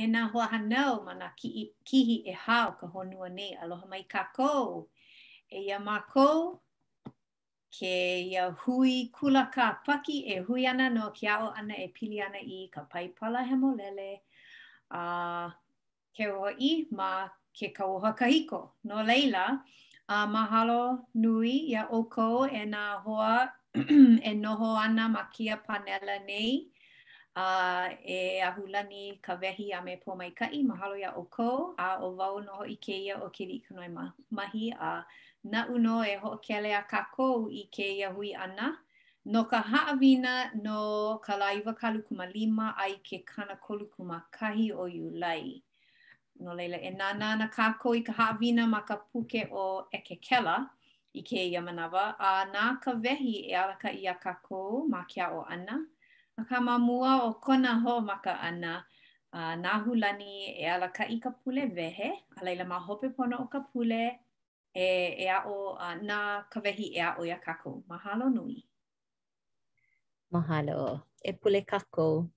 E nā hoahānau ma nā kiʻi kihi ʻehā o ka honua nei, aloha mai kākou. Eia mākou kēia hui kula Kāpaki e hui ana no ke aʻo ʻana e pili ana i ka Paipala Hemolele a keu hoʻi ma ke kauoha kahiko. No laila, a mahalo nui iā ʻoukou e nā hoa e noho ana ma kēia pānela nei, a e Ahulani, Kawehi a me Pōmaikaʻi, mahalo iā ʻoukou, a ʻo wau nō hoʻi kēia ʻo Keliʻikanoe Mahi, a naʻu nō e hoʻokele iā kākou i kēia hui ʻana. No ka haʻawina no ka lā iwakāluakūmālima a i ke kanakolukūmākahi o Iulai. No laila, e nānā ana kākou i ka haʻawina ma ka puke ʻo ʻEkekela i kēia manawa, a na Kawehi e alakaʻi iā kākou ma ke aʻo ʻana, akā ma mua o kona hoʻomaka ʻana a na Ahulani e alakaʻi ka pule wehe, a laila ma hope pono o ka pule, E, e aʻo, a na Kawehi e aʻo iā kākou. Mahalo nui. Mahalo. E pule kākou.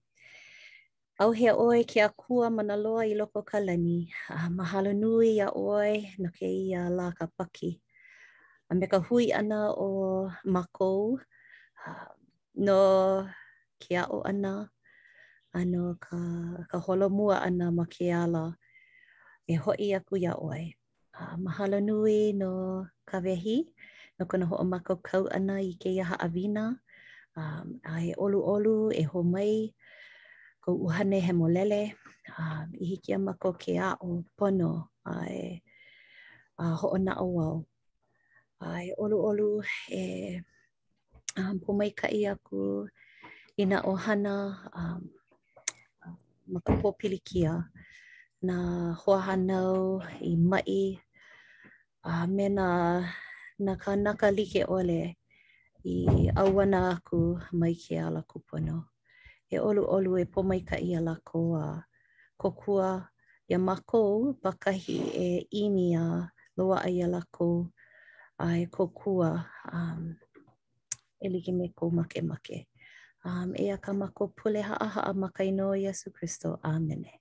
ʻAuhea ʻoe ke Akua mana loa i loko o ka lani, a mahalo nui iā ʻoe no kēia lā Kāpaki, a me ka hui ʻana o mākou no ke aʻo ʻana a no ka, ka holomua ʻana ma ke ala e hoʻi aku iā ʻoe. A mahalo nui no Kawehi no kona hoʻomākaukau ʻana i kēia haʻawina. Um, a e ʻoluʻolu e hō mai kou ʻuhane hemolele um, i hiki iā mākou ke aʻo pono a e a hoʻonaʻauao. A e ʻoluʻolu e um, pōmaikaʻi aku i nā ʻohana um, ma ka pōpilikia, nā hoahānau i maʻi, a uh, me nā, nā kānaka like ʻole i ʻauana aku mai ke ala kūpono. E ʻoluʻolu, e pōmaikaʻi iā lākou a kōkua iā mākou pākahi e ʻimi a loaʻa iā lākou a e kōkua e like me kou makemake. Eia kā mākou pule haʻahaʻa ma ka inoa o Iesū Kristo. ʻĀmene.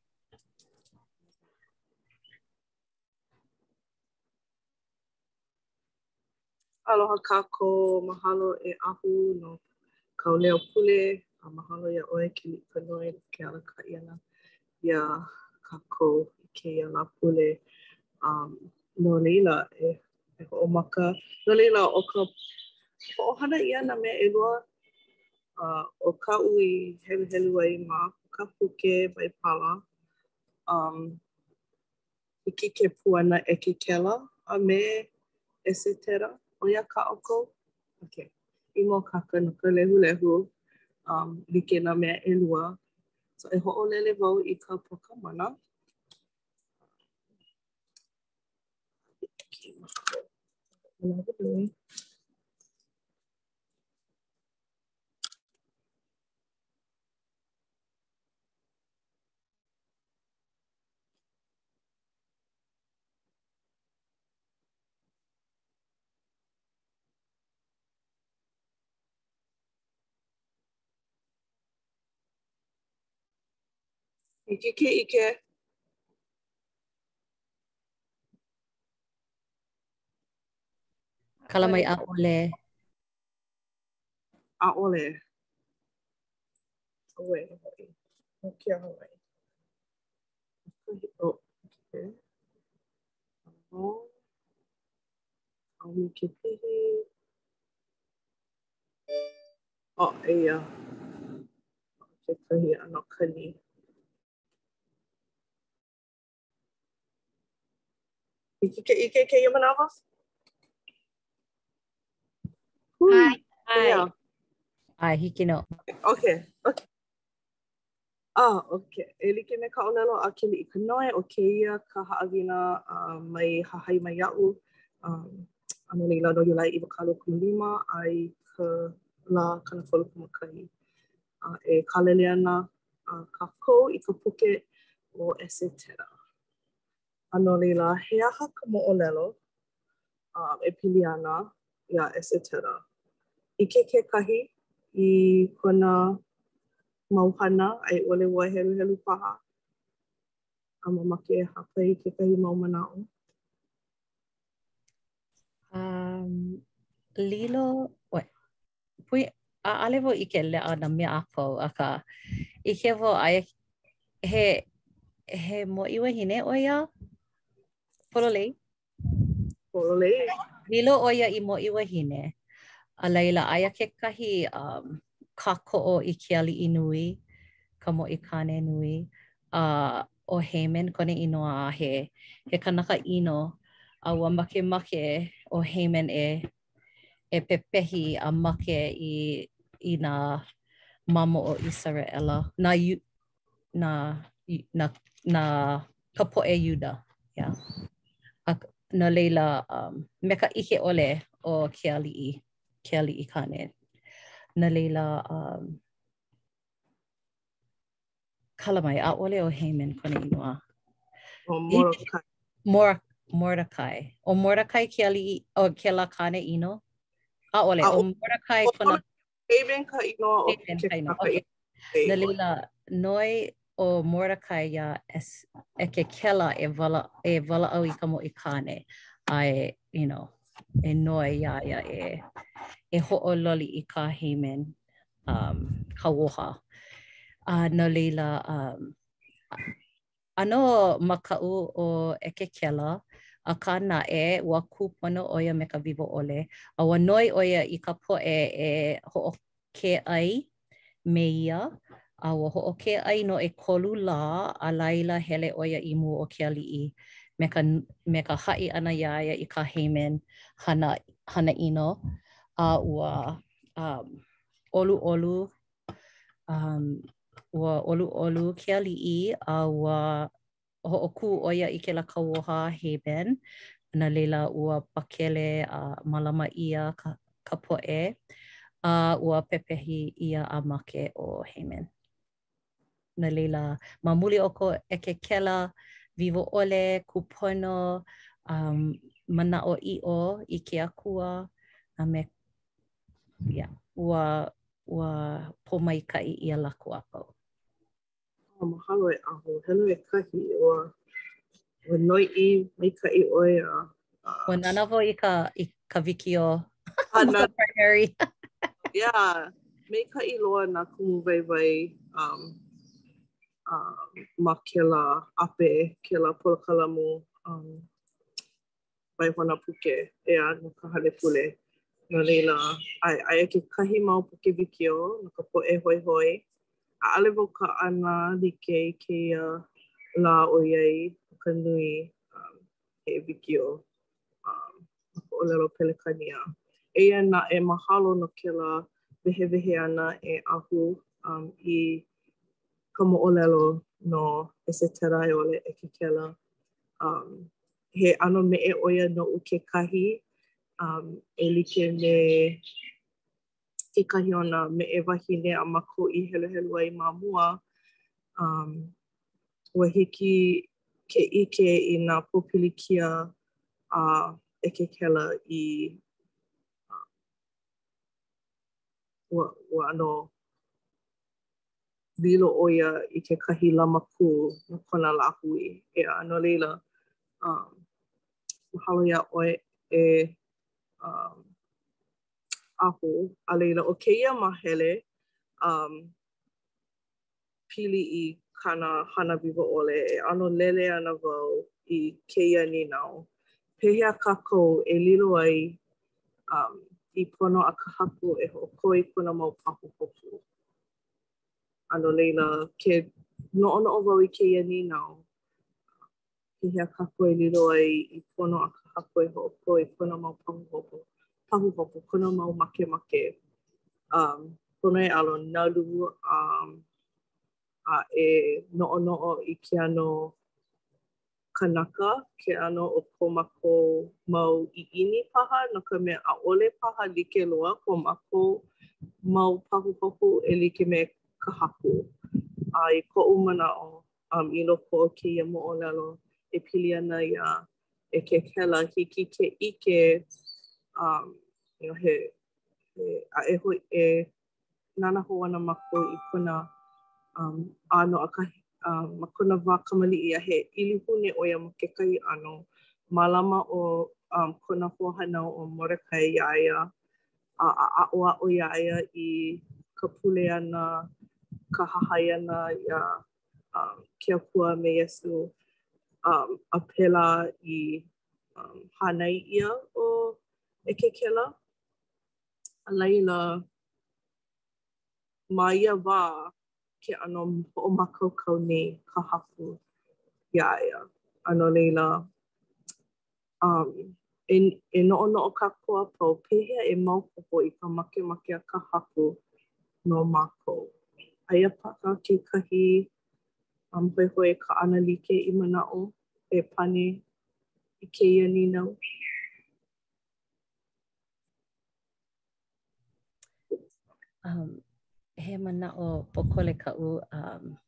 Aloha kākou, mahalo e Ahu no kāu leo pule, a mahalo iā ʻoe Keliʻikanoe no ke alakaʻi ʻana iā kākou i kēia lā pule. Um no laila e hoʻomaka, no laila ʻo ka hoʻohana ʻia nā mea ʻelua a ʻo kaʻu i heluhelu ai ma ka puke Baibala, um hiki ke puana ʻEkekela a me ʻEsetera, ʻo ia kā ʻoukou? Okay. I mōakāka no ka lehulehu um, like nā mea ʻelua. So e hoʻolele wau i ka poka mana. Thank Iki ke ike. Kala mai a ole. A ole. Oe no hoi. No kia hoi. Oh, okay. Oh. Aomi ke pihi. Oh, eia. Ke kahi ano kani. Hiki ke ʻike i kēia manawa? ʻAe. ʻAe. ʻAe, hiki nō. Okay. Okay. Ah, okay. E like me ka ʻōlelo a Keliʻikanoe ʻo kēia ka haʻawina uh, mai hahai mai iaʻu. Um, a no leila no Iulai iwakāluakūmālima a i ka lā kanakolukūmākahi. a e kālele ana kākou i ka puke ʻo Esetera. A no laila, he aha ka moʻolelo e pili ana iā Esetera? ʻIke kekahi i kona mau hana a i ʻole ua heluhelu paha a mamake e hāpai i kekahi mau manaʻo. Um, lilo, ʻo ia, pui, ʻaʻole wau ʻike leʻa nā mea a pau, akā, ʻike wau ʻae, he, he mōʻī wahine ʻo ia, pololei. Pololei. Lilo ʻo ia i mōʻī wahine. A laila, aia kekahi um, kākoʻo i ke aliʻi nui, ka mōʻī kāne nui, a uh, ʻo Haman kona inoa a he he kanaka ʻino, a ua makemake ʻo Haman e e pepehi a make i i nā mamo o ʻIseraʻela, nā Iu nā nā nā ka poʻe Iuda, yeah. A no laila, um me ka ʻike ʻole o ke aliʻi, ke aliʻi kāne. No laila, um. Kala mai, ʻaʻole ʻo Haman kona inoa. ʻO Morokai. Mor Mordecai. ʻO Mordecai ke aliʻi, ʻo kēlā kāne ʻino? ʻAʻole, ʻo Mordecai kona... Haman ka inoa. Okay. No laila, noi ʻo Mordecai iā es, ʻEkekela e wala, e walaʻau i ka mōʻī kāne. A, you know, e noi iā ia e, e hoʻololi i kā Haman. kauoha. A no laila, ʻano makaʻu ʻo ʻEkekela, akā naʻe, ua kūpono ʻo ia me ka wiwoʻole, a ua noi ʻo ia i ka poʻe e hoʻokē ʻai me ia, a ua hoʻokē ʻai no ʻekolu lā, a laila hele ʻo ia i mua o ke aliʻi, me ka me ka haʻi ʻana iā ia i kā Haman hana hana ʻino, a ua. um, ʻoluʻolu, um, ua ʻoluʻolu ke aliʻi a ua hoʻokū ʻo ia i kēlā kauoha Haman. No laila ua pakele a mālama ʻia ka, ka poʻe a ua pepehi ʻia a make ʻo Haman. No laila, ma muli o ko ʻEkekela wiwoʻole kūpono um, manaʻoʻiʻo i ke Akua a me ia, ua, ua pōmaikaʻi ʻia lākou a pau. Mahalo e Aho, helu ʻekahi, ua Ua noiʻi maikaʻi ʻo ia. Ua nānā wau i ka i ka wikiō. Ana. primary. yeah. Maikaʻi loa nā kumu waiwai um, uh, ma kēlā ʻape, kēlā polokalamu. Um, waihona puke, ʻeā, no ka hale pule. No laila, ʻae, aia kekahi mau poke wikiō no ka poʻe hoihoi, ʻaʻole wau kaʻana like i kēia lā ʻoiai ʻo ka nui he wikiō ma ka ʻōlelo Pelekania. Eia naʻe, mahalo no kēlā wehewehe ʻana e Ahu i ka moʻolelo no Esetera a i ʻole ʻEkekela. he ʻano meʻe ʻo ia noʻu kekahi um, e like me kekahi o nā meʻe wahine a mākou i heluhelu ai ma mua, um, ua hiki ke ʻike i nā pōpilikia a uh, ʻEkekela i uh, ua, ua ʻano lilo ʻo ia i kekahi lamakū no kona lāhui, a no laila, um, mahalo iā ʻoe e um, Aho. A laila, ʻo kēia māhele um, pili i kāna hana wiwo ʻole, e ʻano lele ana wau i kēia nīnau, pehea kākou e lilo ai um, i pono a ka Haku e hoʻokō i kona mau pahuhopu? A no laila, ke noʻonoʻo wau i kēia nīnau, pehea kākou e lilo ai i pono a ka Haku e hoʻokō i kona mau pahuhopu, pahuhopu, kona mau makemake, a pono e ʻano nalu a a e noʻonoʻo i ke ʻano kanaka ke ʻano o ko mākou mau ʻiʻini paha no ka mea ʻaʻole paha like loa ko mākou mau pahuhopu e like me ka Haku. A i koʻu manaʻo, um, i loko o kēia moʻolelo e pili ana iā ʻEkekera, hiki ke ʻike um, you know, he, he aha hoʻi e nānā hou ana mākou i kona um, ʻano a ka, uh, ma kona wā kamaliʻi a he ʻilihune ʻo ia ma kekahi ʻano. Mālama ʻo um, kona hoahānau ʻo Moredekai iā ia a aʻoaʻo iā ia i ka pule ana, ka hahai ana iā um, ke Akua me Iesu um, a pēlā i um, hānai ʻia ʻo ʻEkekera. A laila, ma ia wā ke ʻano hoʻomākaukau nei ka Haku iā ia. A no laila, um e e noʻonoʻo kākou a pau, pehea e maopopo i ka makemake a ka Haku no mākou? Aia paha kekahi um hoihoi e kaʻana like i manaʻo e pane i kēia nīnau? Um, he manaʻo pokole kaʻu um,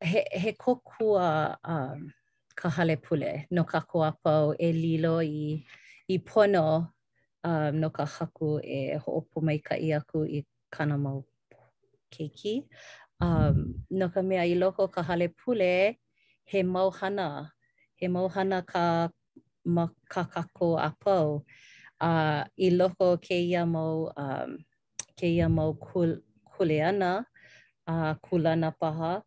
he, he kōkua um, ka hale pule no kākou a pau e lilo i, i pono um, no ka Haku e hoʻopōmaikaʻi aku i kāna mau keiki. Um, no ka mea i loko o ka hale pule, he mau hana, he mau hana ka ma kā kākou a pau. A i loko o kēia mau kēia mau kuleana a kūlana paha,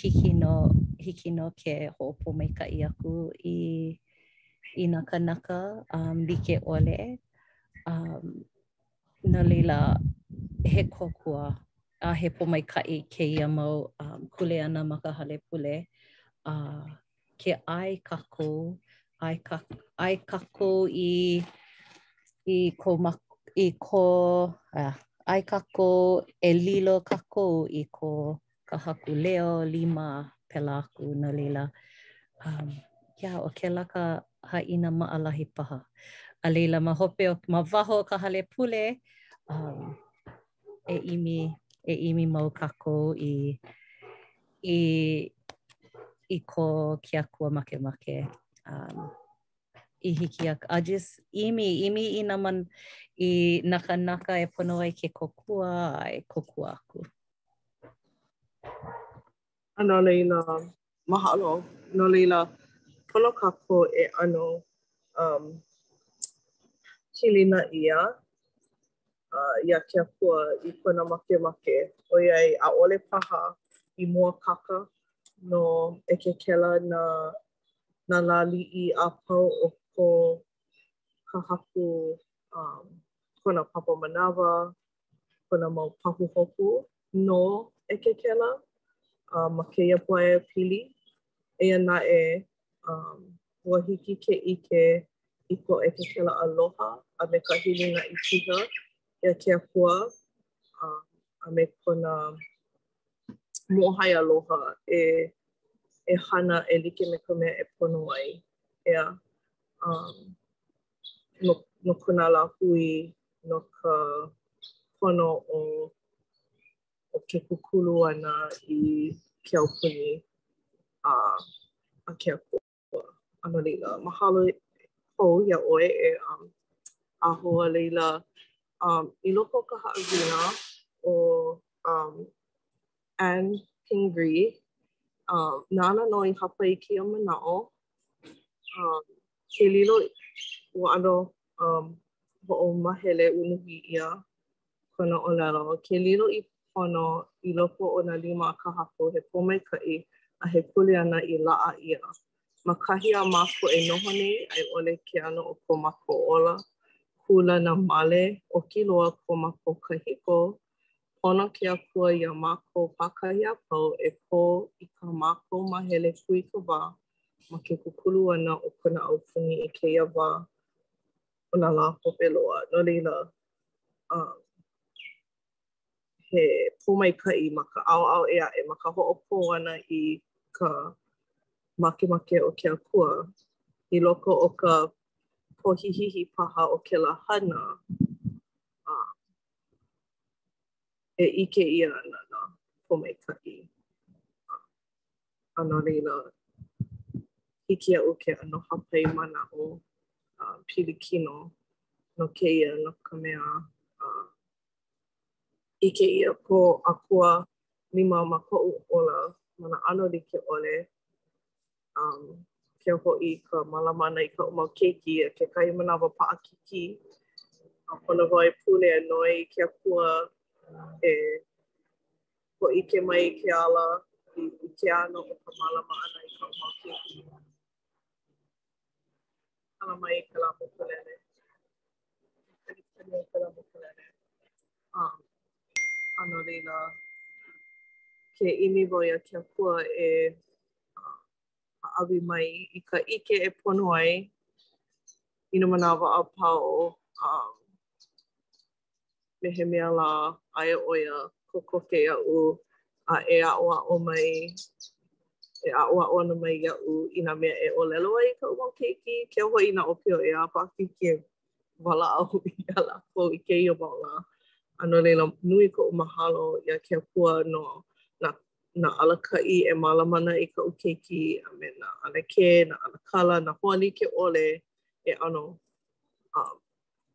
hiki nō hiki nō ke hoʻopōmaikaʻi aku i i nā kānaka like ʻole. No laila, he kōkua a he pōmaikaʻi kēia mau kuleana ma ka hale pule a. ke ʻae kākou, ʻae kā, ʻae kākou i, i ko, ma, i ko, uh, ʻae kākou e lilo kākou i ko ka Haku leo, lima, pēlā aku, no laila, um, yeah, ʻo kēlā ka haʻina maʻalahi paha. A laila, ma hope o, ma waho o ka hale pule, um, e ʻimi, e ʻimi mau kākou i, i i ko ke Akua makemake um, i hiki a a just ʻimi ʻimi i nā man i nā kānaka e pono ai ke kōkua a e kōkua aku a no laila mahalo no laila pono kākou e ʻano um hilinaʻi iā a iā ke Akua i kona makemake, ʻoiai ʻaʻole paha i mōakāka no ʻEkekela nā nā lāliʻi a pau o ko ka Haku kona papa manawa, kona mau pahuhopu, no ʻEkekela uh, ma kēia pōʻaiapili. Eia naʻe, um, ua hiki ke ʻike i ko ʻEkekela aloha a me ka hilinaʻi piha iā ke Akua uh, a me kona mōhai aloha e, e hana e like me ka mea e pono ai. Ea, um, no, no kona lāhui no ka pono o, o ke kūkulu ʻana i ke aupuni a, a ke Akua. A no laila, mahalo hou iā ʻoe e um, a hoa Leila um, i loko o ka haʻawina o um, Anne Pingree, um, nāna nō i hāpai i kēia manaʻo, um, ke lilo ua ʻano um, hoʻomahele unuhi ʻia kona ʻōlelo, ke lilo i pono i loko o nā lima a ka Haku he pōmaikaʻi a he kuleana i laʻa ʻia ma kahi a mākou e noho nei a i ʻole ke ʻano o ko mākou ola kūlana male, oki loa ko mākou kahiko Pono ke Akua iā mākou pākahi a pau e kō i kā mākou māhele kūikawā ma ke kūkulu ʻana o kona aupuni i kēia wā o nā lā hope loa. No laila, uh, he pōmaikaʻi ma ka ʻaoʻao ʻē aʻe, ma ka hoʻokō ʻana i ka makemake o ke Akua i loko o ka pohihihi paha o kēlā hana. Uh, e ʻike ʻia ana nā pōmaikaʻi a a no laila, hiki iaʻu ke ʻano hāpai manaʻo a pilikino no kēia no ka mea, a ʻike ʻia ko Akua lima ma koʻu ola ma nā ʻano like ʻole, um, keu hoʻi ka mālama ʻana i kaʻu mau keiki a kekahi manawa paʻakiki. A pono wau e pule a noi ke akua e hōʻike mai ke ala i, i ke ʻano o ka mālama ʻana i kaʻu mau keiki. E kala mai i kēlā mokulele. Kanikani o kēlā mokulele. A, a no laila, ke ʻimi wau iā ke Akua e hāʻawi mai i ka ʻike e pono ai i nā manawa a pau, a me he mea lā, aia ʻo ia kokoke iaʻu, a e aʻoaʻo mai, e aʻoaʻo ana mai iaʻu i nā mea e ʻōlelo ai kaʻu mau keiki, keu hoʻi nā ʻōpio ē, a paʻakikī ke walaʻau iā lākou i kēia mau lā. A no laila, nui koʻu mahalo iā ke Akua no nā nā alakaʻi e mālama ana i kaʻu keiki a me nā ʻanakē, nā ʻanakala, nā hoa like ʻole e ʻano a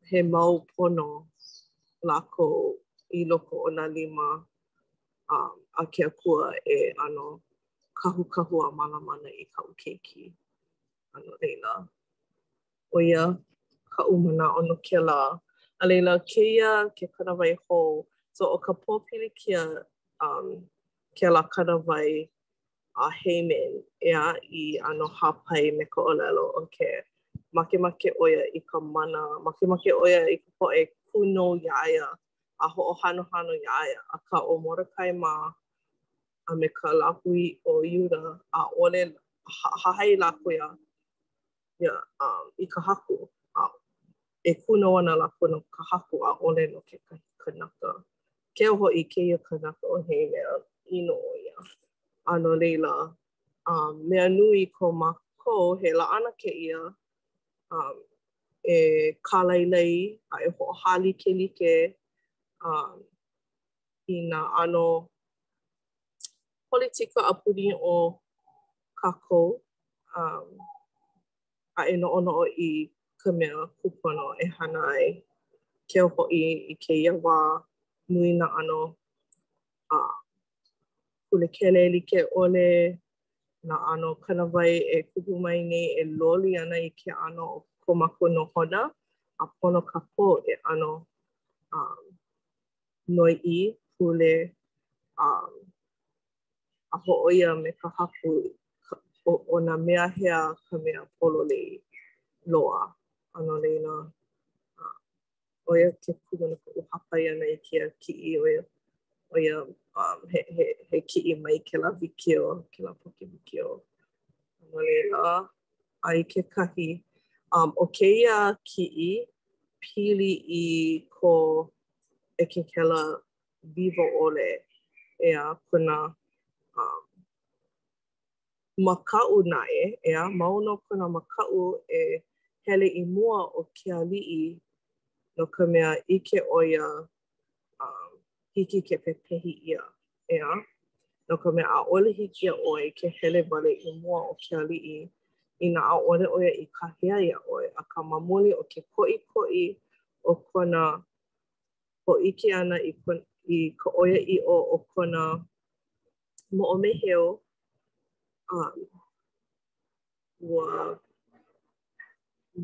he maupono lākou i loko o nā lima um, a ke akua e ʻano kahukahu a mālama ana i kaʻu keiki. A no laila, ʻo ia kaʻu manaʻo no kēlā. A laila, kēia ke kānāwai hou. So, ʻo ka pōpilikia um, kēlā kānāwai a Haman, ʻeā, i ʻano hāpai me ka ʻōlelo, okay, makemake ʻo ia i ka mana, makemake ʻo ia i ka poʻe kūnou iā ia a hoʻohanohano iā ia. Akā, ʻo Moredekai mā a me ka lāhui o Iuda, ʻaʻole hahai lākou iā ia um, i ka haku, a e kūnou ana lākou no ka haku ʻaʻole no kekahi kanaka. Keu hoʻi kēia kanaka ʻo Haman, ʻino ʻo ia. A no laila, um, mea nui ko mākou he laʻana kēia um, e kālailai a e hoʻohālikelike um, i nā ʻano politika a puni o kākou um, a e noʻonoʻo i ka mea kūpono e hana ai. Keu hoʻi i kēia wā nui nā ʻano a uh, kulekele like ʻole, nā ʻano kānāwai e kupu mai nei e loli ana i ke ʻano o ko mākou nohona a pono kākou e ʻano um, noiʻi, pule, um, a hōʻoia me ka haku ʻo, ʻo nā mea hea ka mea pololei loa. A no laila, uh, ʻo ia ke kumu no koʻu hāpai ʻana i kēia kiʻi, ʻo ia, ʻo ia um, he, he, he kiʻi mai kēlā wikiō, kēlā poke wikiō. A no laila, a i kekahi, um, ʻo kēia kiʻi, pili i ko ʻEkekela wiwo ʻole, ʻeā, kona um, makaʻu naʻe, ʻeā, mau nō kona makaʻu e hele i mua o ke aliʻi no ka mea ʻike ʻo ia um, hiki ke pepehi ʻia. ʻeā, no ka mea, ʻaʻole hiki iā ʻoe ke hele wale i mua o ke aliʻi, inā ʻaʻole ʻo ia i kāhea iā ʻoe, akā ma muli o ke koʻikoʻi o kona hōʻike ʻana i ko, i ka ʻoiaʻiʻo o kona moʻomeheu, a ua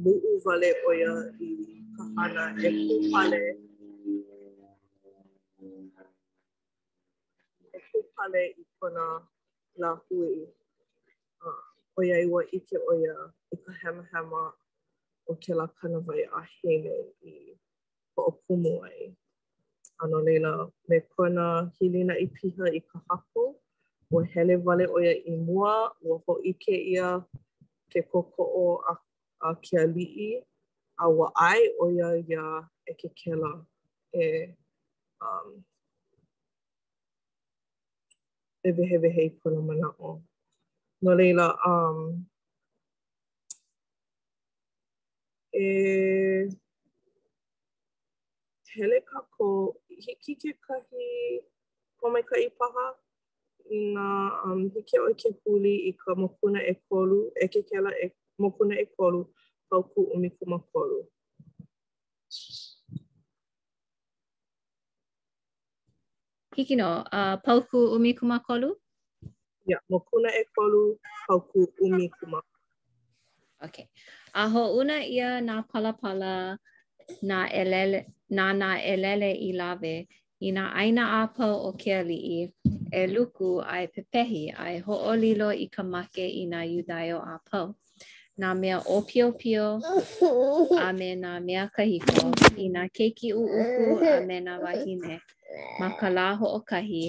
luʻu wale ʻo ia i ka hana e kūpale. e kūpale i kona lāhui, a ʻoiai ua ʻike ʻo ia i ka hemahema o kēlā kānāwai a Haman i hoʻokumu ai. A no laila, me kona hilinaʻi piha i ka haku, ua hele wale ʻo ia i mua, ua hōʻike ʻia ke koʻokoʻo a a ke aliʻi, a ua ʻae ʻo ia iā ʻEkekela, e um, e wehewehe i kona manaʻo. No laila, um, e hele kākou, hiki kekahi pōmaikaʻi paha Inā um, hiki ʻoe ke huli i ka mokuna ʻekolu, ʻekekela e mokuna ʻekolu, paukū ʻumikūmākolu. Hiki nō, uh, paukū ʻumikūmākolu? Ia, yeah, mokuna ʻekolu, paukū ʻumikūmākolu. Okay. A hoʻouna ʻia nā palapala na nā ʻelele, na nā ʻelele i lawe i nā ʻāina a pau o ke aliʻi e luku a e pepehi a e hoʻolilo i ka make i nā Iudaio a pau, nā mea ʻōpiopio a me nā mea kahiko, i nā keiki ʻuʻuku a me nā wāhine, ma ka lā hoʻokahi,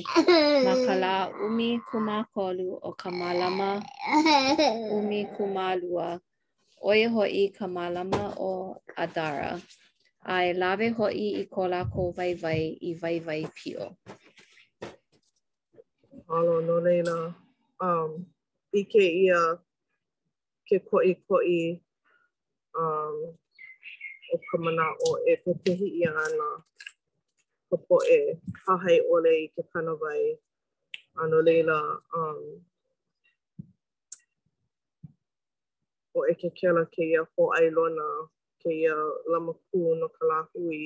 ma ka lā ʻumi kumākolu o ka malama ʻumi kumālua, ʻo ia hoʻi ka malama ʻo ʻAdara, a e lawe hoʻi i ko lākou waiwai i waiwai pio. A no, no laila, um, ʻike ʻia ke koʻikoʻi um o ka manaʻo e pepehi ʻia ana ka poʻe hahai ʻole i ke kānāwai a no laila um ʻo ʻEkekela, kēia hōʻailona kēia lamakū no ka lāhui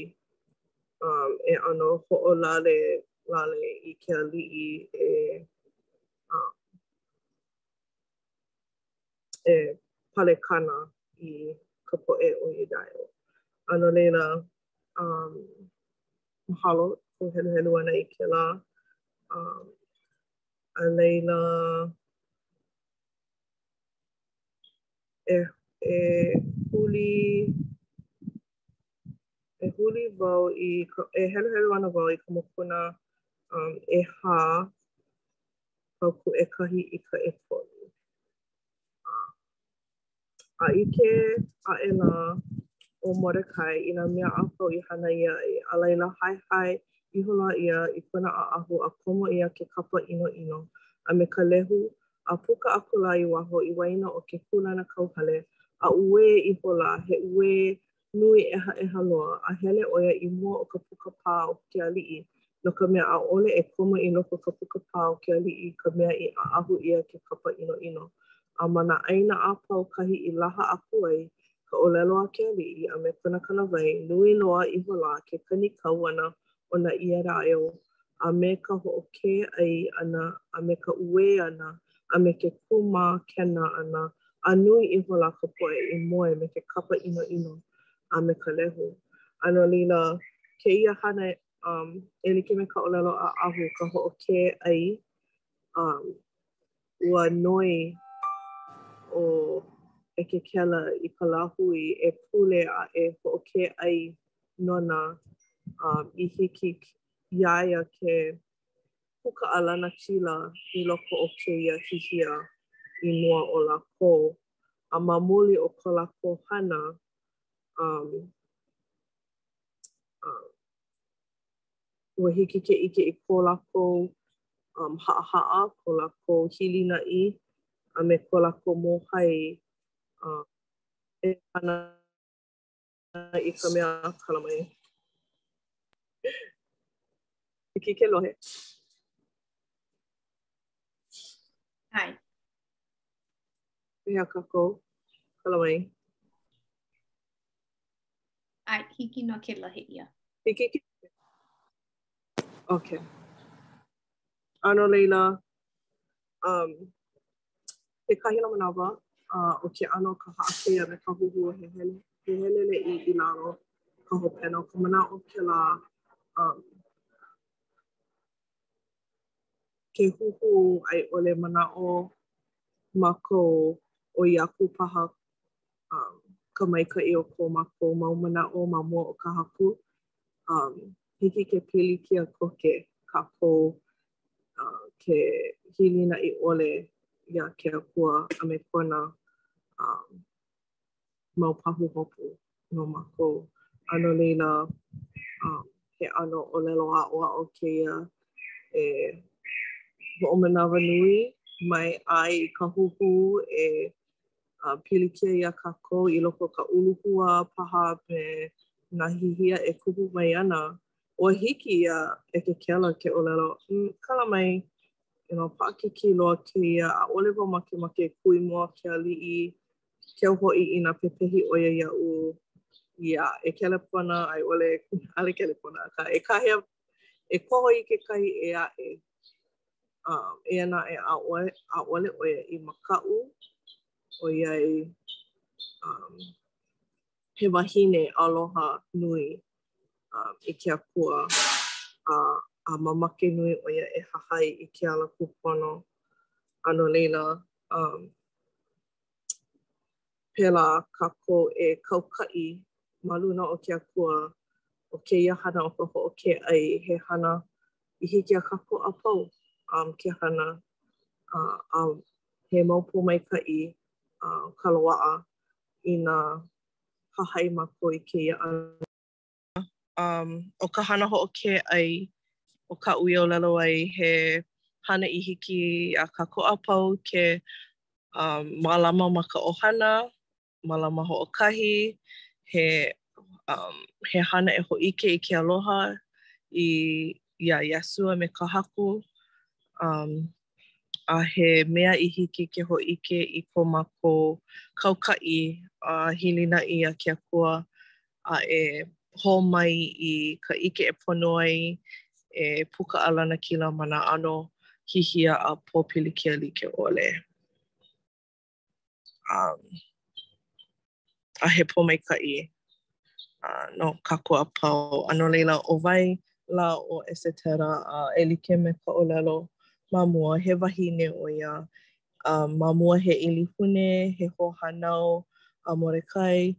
um e ʻano hoʻolalelale i ke aliʻi e um e palekana i ka poʻe Iudaio. A no laila, um, mahalo ko heluhelu ʻana i kēlā. Um, a laila, e, e huli, e huli wau i, e heluhelu ana wau i ka mokuna um, ʻehā paukū ʻekahi i ka ʻekolu. A ʻike aʻela ʻo Morekai i nā mea a pau i hana ʻia ai, a laila haehae ihola ia i kona ʻaʻahu a komo i ke kapa ʻinoʻino a me ka lehu, a puka akula i waho i waena o ke kūlanakauhale, a uē ihola he uē nui ʻehaʻeha loa a hele ʻo ia i mua o ka puka pā o ke aliʻi, no ka mea, ʻaʻole e komo i loko o ka puka pā o ke aliʻi ka mea i ʻaʻahu ʻia ke kapa ʻinoʻino. A ma nā ʻāina a pau kahi i laha aku ai ka ʻōlelo a ke aliʻi a me kona kānāwai, nui loa ihola ke kanikau ʻana o nā Iudaio, a me ka hoʻokē ʻai ʻana a me ka uē ʻana a me ke kūmākena ʻana a nui ihola ka poʻe i moe me ke kapa ʻinoʻino a me ka lehu. A no laila, kēia hana e like me ka ʻōlelo ʻaʻahu, ka hoʻokē ʻai, ua noi ʻo ʻEkekela i ka lāhui e pule a e hoʻokē ʻai nona um, i hiki iā ia ke puka a lanakila i loko o kēia hihia i mua o lākou. A ma muli o ko lākou hana, um, ua hiki ke ʻike i ko lākou um, haʻahaʻa, ko lākou hilinaʻi, a me ko lākou mōhai uh, e hana i ka mea kala mai. Hiki ke lohe. Hai. Pehea kākou, kala mai. ʻAe, hiki nō ke lohe ʻia. Hiki ke lohe. Okay. A no laila, um, kekahi o nā manawa, uh, ʻo ke ʻano ka haʻakei a me ka huhū ʻo he hele, he heleleʻi i lalo ka hopena ʻo ka manaʻo o kēlā, um, ke huhū a i ʻole manaʻo mākou ʻoi aku paha ka maikaʻi o ko mākou mau manaʻo ma mua o ka Haku. Hiki ke pilikia koke kākou ke hilinaʻi ʻole iā ke Akua a me kona. mau pahuhopu no mākou. A no laila, um, he ʻano ʻōlelo aʻoaʻo kēia e hoʻomanawanui mai ʻae i ka huhū e uh, pilikia iā kākou i loko o ka uluhua paha me nā hihia e kupu mai ana. Ua hiki iā ʻEkekela ke ʻōlelo, mm, kala mai, you know, paʻakikī loa kēia, ʻaʻole wau makemake kū i mua ke aliʻi, keu hoʻi inā pepehi ʻo ia iaʻu iā e kelepona a i ʻole ʻaʻole kelepona akā e kāhea e koho i kekahi ʻē aʻe. Um, eia naʻe ʻaʻole ʻaʻole ʻo ia i makaʻu ʻoiai um, he wahine aloha nui um, i ke akua a, a mamake nui ʻo ia e hahai i ke ala kūpono. A no laila, um, pēlā kākou e kaukaʻi ma luna o ke akua ʻo kēia hana o ka hoʻokē ʻai, he hana i hiki iā kākou a pau um ke hana uh um he mau pōmaikaʻi uh ka loaʻa inā hahai mākou i kēia ʻano. um, ʻo ka hana hoʻokē ʻai ʻo kaʻu i ʻōlelo ai he hana i hiki iā kākou a pau ke um, mālama ma ka ʻohana, mālama hoʻokahi, he, um, he hana e hōʻike i ke aloha i iā Iesū a me ka haku, um, a he mea i hiki ke hōʻike i ko mākou kaukaʻi a hilinaʻi iā ke akua a e hō mai i ka ʻike e pono ai e puka a lanakila ma nā ʻano hihia a pōpilikia like ʻole. Um, a he pōmaikaʻi uh, no kākou a pau. A no laila, ʻo wai lā ʻo Esetera a uh, e like me ka ʻōlelo ma mua, he wahine ʻo ia, uh, ma mua he ʻilihune, he hoahānau a Morekai,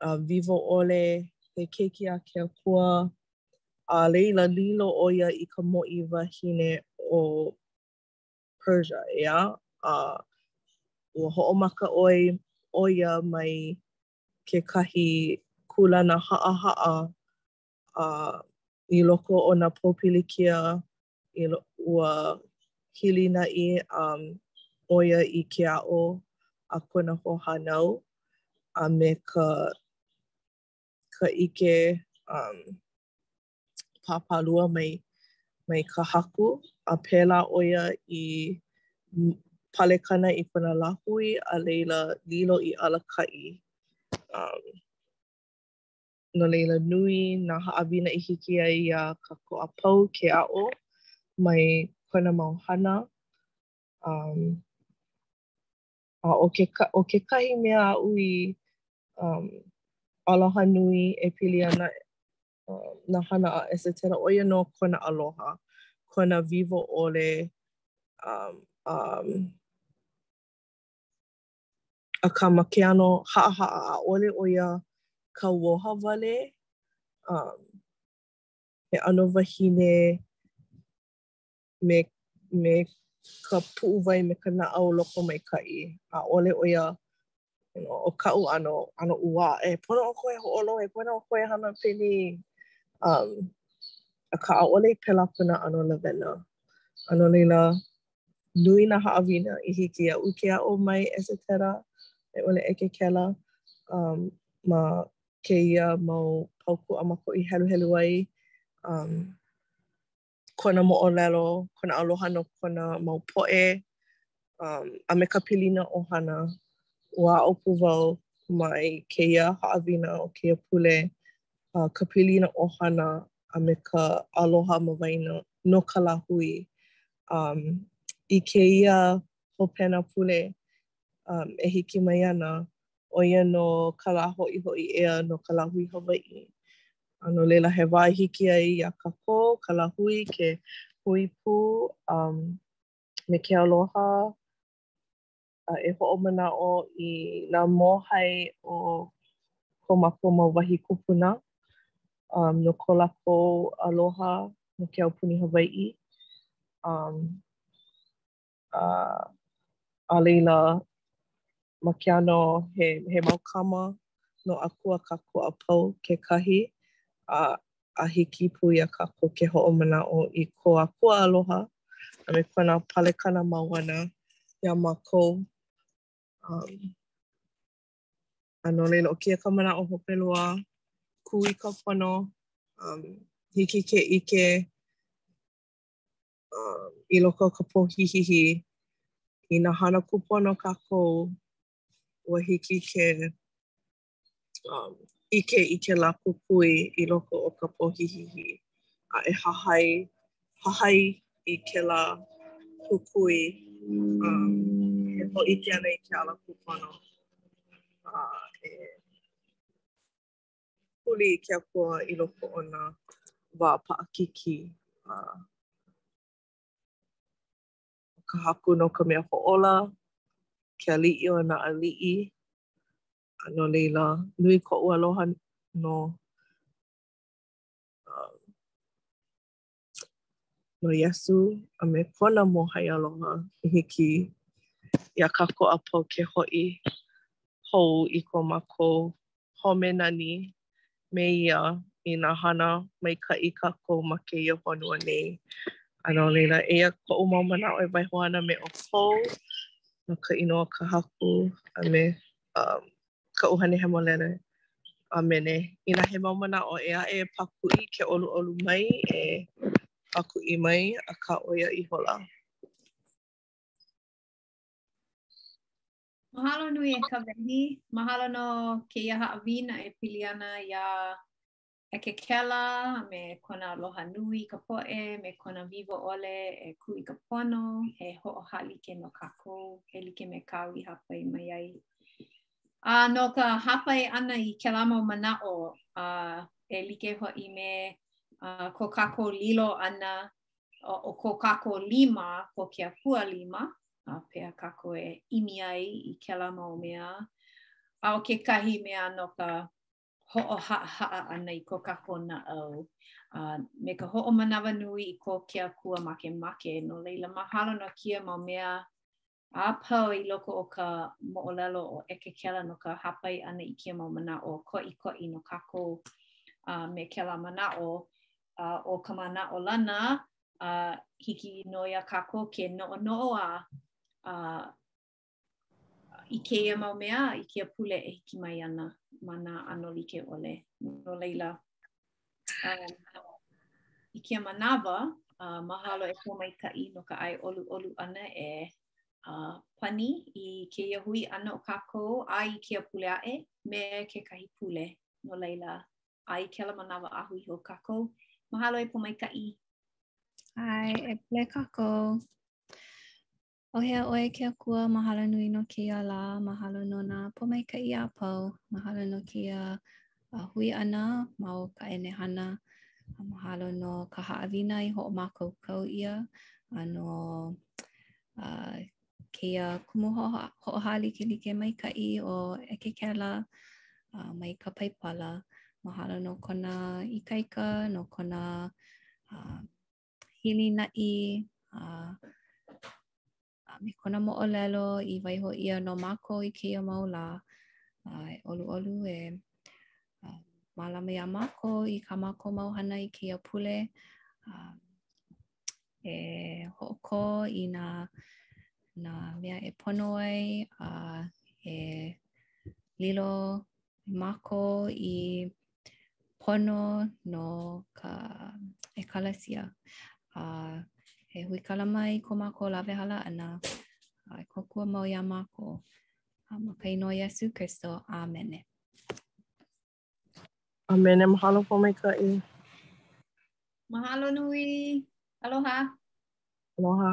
a wiwo ʻole he keiki a ke akua, a laila lilo ʻo ia i ka mōʻī wahine o Persia, ʻeā? A ua hoʻomaka ʻoe ʻo ia mai kekahi kūlana haʻahaʻa a i loko o nā pōpilikia ua hilinaʻi ʻo ia i ke aʻo a kona hoahānau a me ka ka ʻike pāpālua mai mai ka Haku, a pēlā ʻo ia i palekana i kona lāhui a laila lilo i alakaʻi. No laila, nui nā haʻawina i hiki ai iā kākou a pau ke aʻo mai kona mau hana. Um, a ʻo, ke, ʻo kekahi mea aʻu i um, aloha nui e pili ana uh, nā hana a Esetera, ʻo ia nō kona aloha, kona wiwo ʻole, um, um, Akā ma ke ʻano haʻahaʻa, ʻaʻole ʻo ia kauoha wale, um, he ʻano wahine me me ka puʻuwai me ka naʻau lokomaikaʻi, ʻaʻole ʻo ia you know ʻo kaʻu ʻano ʻano ʻuā, e pono ʻoukou e hoʻolohe, pono ʻoukou e hana pēnei, um, akā ʻaʻole i pēlā kona ʻano lawena. A no laila, Nui nā haʻawina i hiki iaʻu ke aʻo mai Esetera a i ʻole ʻEkekela ma kēia mau paukū a mākou i heluhelu ai kona moʻolelo, kona aloha no kona mau poʻe a me ka pilina ʻohana. Ua aʻo pū wau mai kēia haʻawina o kēia pule a ka pilina ʻohana a me ke aloha ma waena o ka lāhui um, i kēia hopena pule um, e hiki mai ana, ʻo ia nō ka lā hoʻihoʻi ea no ka lāhui Hawaiʻi. A no laila he wā hiki ai iā kākou, ka lāhui, ke hui pū, um, me ke aloha, a e hoʻomanaʻo i nā mōhai o ko mākou mau wahi kūpuna um no ko lākou aloha no ke aupuni Hawaiʻi um a no laila ma ke ʻano he he mau kama no Akua kākou a pau kekahi a a hiki pū iā kākou ke hoʻomanaʻo i ko Akua aloha a me kona palekana mau ʻana iā mākou. A no laila, ʻo kēia ka manaʻo hope loa, kū i ka pono, hiki ke ʻike i loko o ka pōhihihi, inā hana kūpono kākou, ua hiki ke ʻike i kēlā kukui i loko o ka pōhihihi a e hahai hahai i kēlā kukui a e hōʻike ana i ke ala kūpono a e huli i ke akua i loko o nā wā paʻakikī a. ʻO ka Haku nō ka mea hoʻōla, ke aliʻi o nā aliʻi, a no laila, nui koʻu aloha no no Iesū a me kona mōhai aloha i hiki iā kākou a pau ke hoʻi hou i ko mākou home nani me ia inā hana maikaʻi kākou ma kēia honua nei. A no laila, eia koʻu mau manaʻo e waiho ana me ʻoukou ma ka inoa o ka Haku a me um, ka ʻuhane hemolele ʻāmene. Inā he mau manaʻo ʻē aʻe e pākuʻi ke ʻoluʻolu mai, e pākuʻi mai, akā ʻo ia ihola. Mahalo nui e Kawehi. Mahalo no kēia haʻawina e pili ana iā ʻEkekela a me kona aloha nui i ka poʻe, me kona wiwoʻole e kū i ka pono, he hoʻohālike no kākou, e like me kāu i hāpai mai ai. A no ka hāpai ʻana i kēlā mau manaʻo, a e like hoʻi me ko kākou lilo ʻana ʻO ko kākou lima ko ke akua lima, a pēia kākou e ʻimi ai i kēlā mau mea. A ʻo kekahi mea no ka hoʻohaʻahaʻa ʻana i ko kākou naʻau, a me ka hoʻomanawanui i ko ke akua makemake. No laila, mahalo no kēia mau mea a pau i loko o ka moʻolelo o ʻEkekela no ka hāpai ʻana i kēia mau manaʻo koʻikoʻi no kākou a me kēlā manaʻo a ʻo ka manaʻolana a hiki nō iā kākou ke noʻonoʻo a a i kēia mau mea i kēia pule e hiki mai ana ma nā ʻano like ʻole. No laila, I kēia manawa, uh, mahalo e Pōmaikaʻi no ka ʻae ʻoluʻolu ʻana e uh, pani i kēia hui ʻana o kākou a i kēia pule aʻe me kekahi pule. No laila, a i kēlā manawa a hui hou kākou, mahalo e Pōmaikaʻi. ʻAe, e pule kākou. ʻAuhea ʻoe ke Akua, mahalo nui no kēia lā, mahalo no nā pōmaikaʻi a pau, mahalo no kēia uh, hui ʻana ma o ka ʻenehana, a mahalo no ka haʻawina i hoʻomākaukau ʻia, a no uh, kēia kumu hoʻohālikelike maikaʻi ʻo ʻEkekela uh, mai ka Paipala. Mahalo no kona ikaika, no kona uh, hilinaʻi a a me kona moʻolelo i waiho ʻia no mākou i kēia mau lā a e ʻoluʻolu e uh, mālama iā mākou i kā mākou mau hana i kēia pule uh, e hoʻokō i nā nā mea e pono ai a uh, e lilo mākou i pono no ka ʻekalesia a e huikala mai ko mākou lawehala ʻana a e kōkua mau iā mākou. A ma ka inoa Iesū Kristo, ʻāmene. ʻĀmene. Mahalo Pōmaikaʻi. Mahalo nui. Aloha. Aloha.